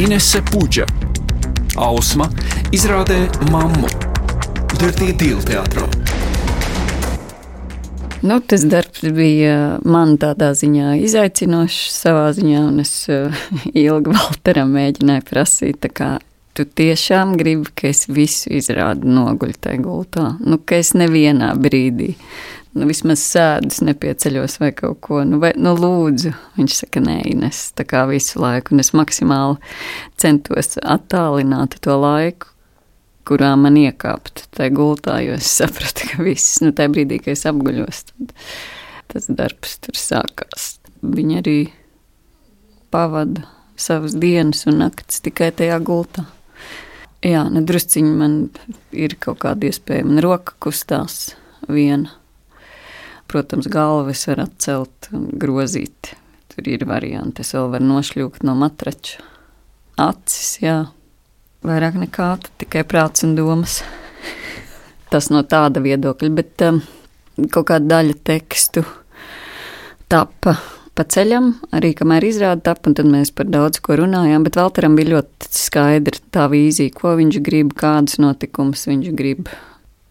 Inese Puģa, Ausma izrādē mammu Dirtie Dīlu teātrā. Nu, tas darbs bija man tādā ziņā izaicinošs, savā ziņā, un es uh, ilgi Valteram mēģināju prasīt, kā tu tiešām gribi, ka es visu izrādu noguļu tajā gultā. Nu, ka es nevienā brīdī, nu, vismaz sēdus nepieceļos vai kaut ko, nu, vai, nu, lūdzu. Viņš saka, nē, Ines, tā kā visu laiku, un es maksimāli centos attālināt to laiku, kurā man iekāpt tajā gultā, jo es sapratu, ka viss, nu, tajā brīdī, kad es apguļos, tad tas darbs tur sākās. Viņi arī pavada savas dienas un naktis tikai tajā gultā. Jā, nu, drusciņi man ir kaut kāda iespēja, man roka kustās viena. Protams, galvu es varu atcelt un grozīt. Tur ir varianti, es vēl varu nošļūkt no matrača. Acis, jā, vairāk nekā tikai prāts un domas. Tas no tāda viedokļa, bet um, kaut kāda daļa tekstu tapa pa ceļam, arī kamēr izrāda tapa, un tad mēs par daudz ko runājām, bet Valteram bija ļoti skaidra tā vīzija, ko viņš grib, kādas notikumus viņš grib,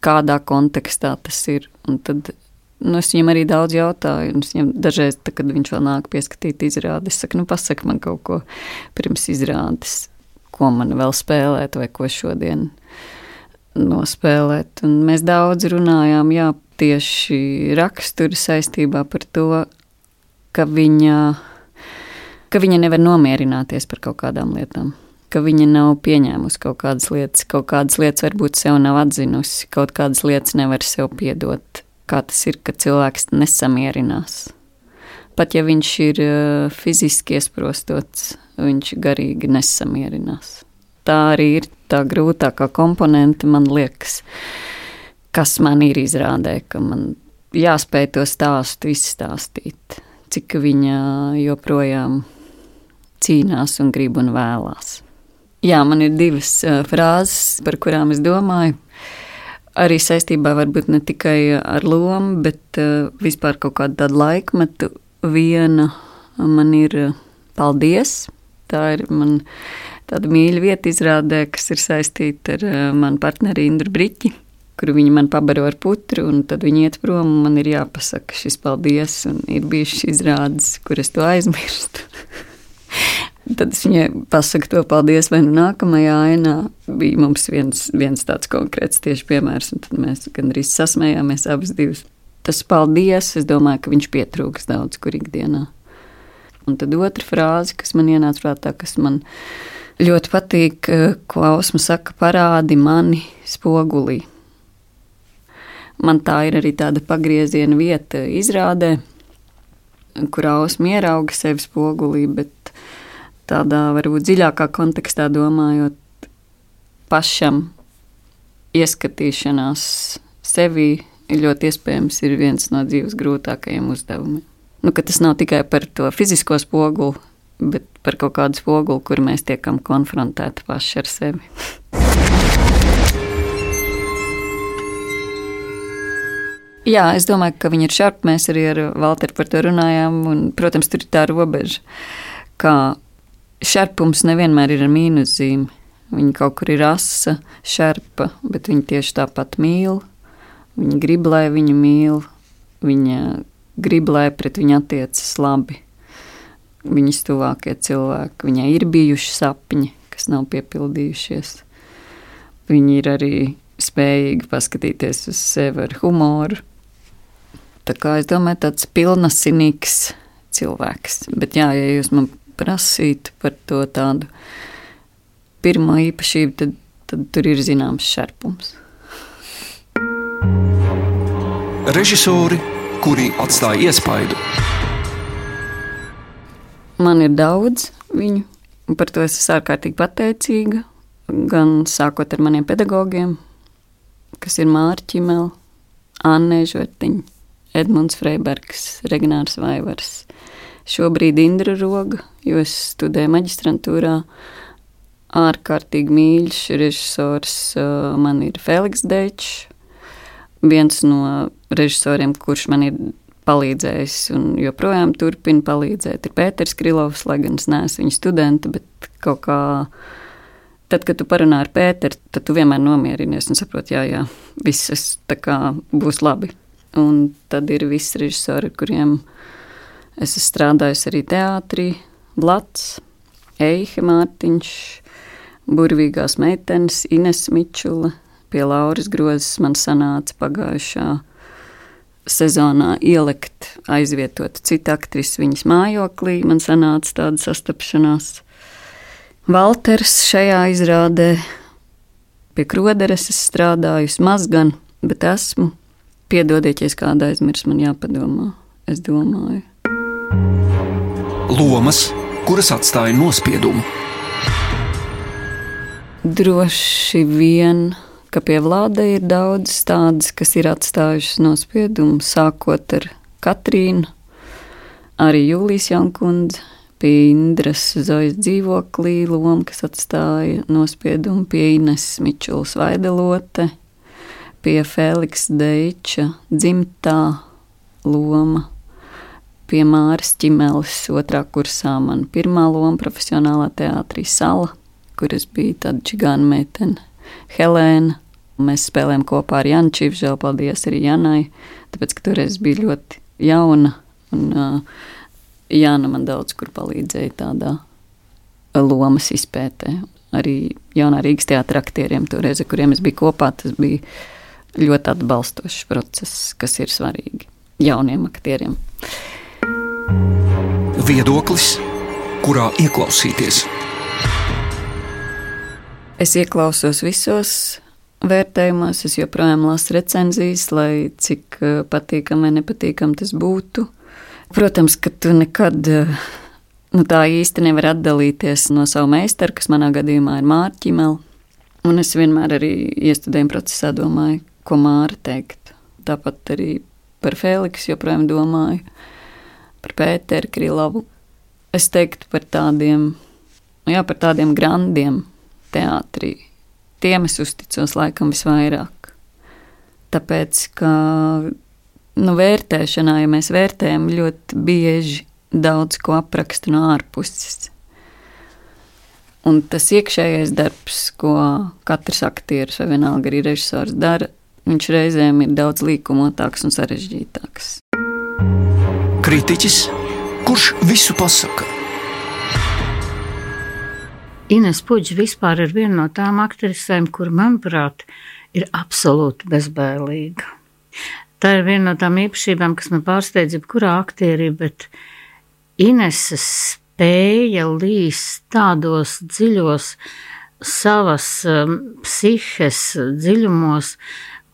kādā kontekstā tas ir, un tad nu, es viņam arī daudz jautāju, un viņam dažreiz, tā, kad viņš vēl nāk pieskatīt izrādi, es saku, nu pasaka man kaut ko pirms izrādes, ko man vēl spēlēt, vai ko šodien nospēlēt. Un mēs daudz runājām jā, tieši rakstura saistībā par to, ka viņa, ka viņa nevar nomierināties par kaut kādām lietām. Ka viņa nav pieņēmusi kaut kādas lietas, kaut kādas lietas varbūt sev nav atzinusi, kaut kādas lietas nevar sev piedot. Kā tas ir, ka cilvēks nesamierinās. Pat ja viņš ir fiziski iesprostots, viņš garīgi nesamierinās. Tā arī ir tā grūtākā komponente, man liekas, kas man ir izrādē, ka man jāspēj to stāstu izstāstīt, cik viņa joprojām cīnās un grib un vēlās. Jā, man ir divas frāzes, par kurām es domāju. Arī saistībā varbūt ne tikai ar lomu, bet vispār kaut kādu tādu laikmetu. Viena man ir paldies, Tā ir man tāda mīļa vieta izrādē, kas ir saistīta ar uh, manu partneri Indru Briķi, kuru viņi man pabaro ar putru, un tad viņi iet prom, un man ir jāpasaka šis paldies, un ir bijušas izrādes, kur es to aizmirstu. tad es viņai pasaku to paldies, vai nu nākamajā ainā bija mums viens, viens tāds konkrēts tieši piemērs, un tad mēs gandrīz sasmējāmies abas divas. Tas paldies, es domāju, ka viņš pietrūks daudz kur ikdienā. Un tad otra frāze, kas man ienāca prātā, kas man ļoti patīk, ko Ausma saka, parādi mani spogulī. Man tā ir arī tāda pagrieziena vieta izrādē, kur Ausma ierauga sevi spogulī, bet tādā varbūt dziļākā kontekstā domājot pašam ieskatīšanās sevi ļoti iespējams ir viens no dzīves grūtākajiem uzdevumiem nu, tas nav tikai par to fizisko spoguli, bet par kaut kādu spoguli, kur mēs tiekam konfrontēti paši ar sevi. Jā, es domāju, ka viņi ir šarpi. Mēs arī ar Valteru par to runājām. Un, protams, tur ir tā robeža, ka šarpums nevienmēr ir ar mīnuszīmi. Viņa kaut kur ir asa, šarpa, bet viņa tieši tāpat mīl. Viņa grib, lai viņu mīl. Viņa grib, lai pret viņu attiecas labi. Viņas tuvākie cilvēki, viņai ir bijuši sapņi, kas nav piepildījušies. Viņi ir arī spējīgi paskatīties uz sevi ar humoru. Tā kā es domāju, tāds pilnasinīgs cilvēks. Bet, jā, ja jūs man prasītu par to tādu pirmo īpašību, tad, tad tur ir zināms šarpums. Režisori kuri atstāja iespaidu. Man ir daudz viņu, un par to es esmu ārkārtīgi pateicīga. Gan sākot ar maniem pedagogiem, kas ir Mārķis Čimela, Anne Žvertiņa, Edmunds Freibergs, Regnārs Vaivars. Šobrīd Indra Roga, jo es studēju maģistrantūrā. Ārkārtīgi mīļš režisors man ir Feliks Dečs, viens no režisoriem, kurš man ir palīdzējis un joprojām turpina palīdzēt. Ir Pēters Krilovs, lai gan es neesmu viņa studenta, bet kaut kā. Tad, kad tu parunā ar Pēteru, tad tu vienmēr nomierinies un saproti, jā, jā, viss kā, būs labi. Un tad ir visi režisori, kuriem es esmu strādājis arī teātrī, Blats, Eihe Mārtiņš, burvīgās meitenes, Ines Mičula, pie Lauras Grozes man sanāca pagājušā sezonā ielikt, aizvietot citu aktrisi viņas mājoklī. Man sanāca tāda sastapšanās. Valters šajā izrādē pie kroderes es strādājusi maz gan, bet esmu. Piedodiet, ja kāda aizmirs, man jāpadomā. Es domāju. Lomas, kuras atstāja nospiedumu. Droši vien ka pie Vlada ir daudz tādas, kas ir atstājušas nospiedumu, sākot ar Katrīnu, arī Jūlijas Jankundze, pie Indras Zojas dzīvoklī loma, kas atstāja nospiedumu pie Ines Mičulas Vaidelote, pie Feliks Deiča dzimtā loma, pie Māras Čimeles otrā kursā man pirmā loma profesionālā teātrī Sala, kur es biju tāda čigāna meitene. Helēna. Mēs spēlējām kopā ar Janu Čīvžēlu, paldies arī Janai, tāpēc, ka toreiz bija ļoti jauna, un uh, Jāna man daudz kur palīdzēja tādā lomas izpētē. Arī jaunā Rīgas teātra aktieriem toreiz, ar kuriem es biju kopā, tas bija ļoti atbalstošs process, kas ir svarīgi jauniem aktieriem. Viedoklis, kurā ieklausīties? Es ieklausos visos vērtējumos, es joprojām lasu recenzijas, lai cik eh, patīkami vai nepatīkami tas būtu. Protams, ka tu nekad eh, nu, tā īsti nevari atdalīties no savu meistaru, kas manā gadījumā ir Mārķimela. Un es vienmēr arī iestudējuma procesā domāju, ko Māra teikt. Tāpat arī par Feliksu joprojām domāju, par Pēteru Krilovu. Es teiktu par tādiem, jā, par tādiem grandiem, teātrī. Tiem es uzticos laikam visvairāk. Tāpēc, ka nu, vērtēšanā, ja mēs vērtējam ļoti bieži daudz ko aprakstu no ārpuses. Un tas iekšējais darbs, ko katrs aktieris vai vienalga arī režisors dara, viņš reizēm ir daudz līkumotāks un sarežģītāks. Kritiķis, kurš visu pasaka? Ines Puģa vispār ir viena no tām aktrisēm, kur, manuprāt, ir absolūti bezbēlīga. Tā ir viena no tām īpašībām, kas man pārsteidz jebkurā aktierī, bet Ineses spēja līst tādos dziļos savas um, psihes dziļumos,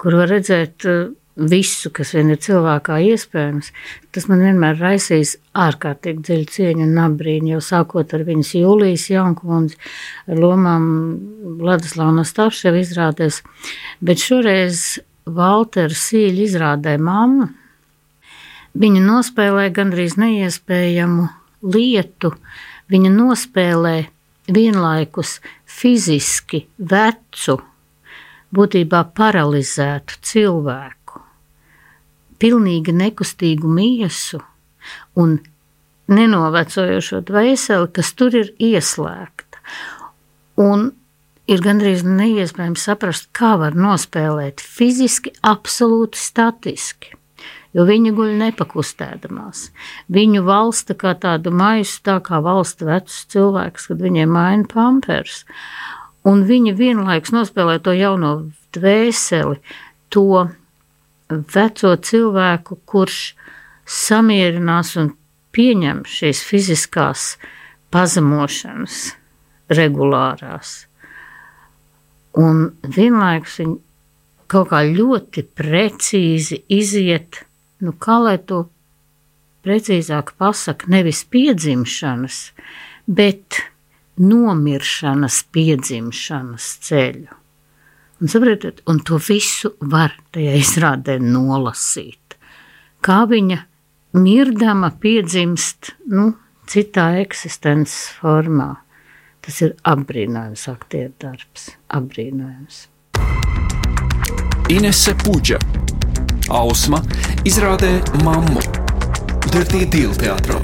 kur var redzēt uh, visu, kas vien ir cilvēkā iespējams, tas man vienmēr raisīs ārkārtīgi dziļu cieņu un abrīnu, jau sākot ar viņas Jūlijas Jankundzi, ar lomām Vladislava Nastāvševa izrādēs, bet šoreiz Valtera Sīļa izrādē mamma, viņa nospēlē gandrīz neiespējamu lietu, viņa nospēlē vienlaikus fiziski vecu, būtībā paralizētu cilvēku pilnīgi nekustīgu miesu un nenovecojošo dvēseli, kas tur ir ieslēgta. Un ir gandrīz neiespējams saprast, kā var nospēlēt fiziski, absolūti statiski. Jo viņa guļ nepakustēdamās. Viņu valsta kā tādu maisu, tā kā valsta vecs cilvēks, kad viņiem maina pampers. Un viņa vienlaikus nospēlē to jauno dvēseli, to veco cilvēku, kurš samierinās un pieņem šīs fiziskās pazemošanas regulārās. Un vienlaikus viņi kaut kā ļoti precīzi iziet, nu kā lai to precīzāk pasaka, nevis piedzimšanas, bet nomiršanas piedzimšanas ceļu. Un, saprotat, un to visu var tajā izrādē nolasīt. Kā viņa mirdama piedzimst nu, citā eksistences formā. Tas ir apbrīnojams aktieru darbs. Apbrīnojams. Inese Puģa, Ausma Izrādē mammu Dirtie Dīlu teātrā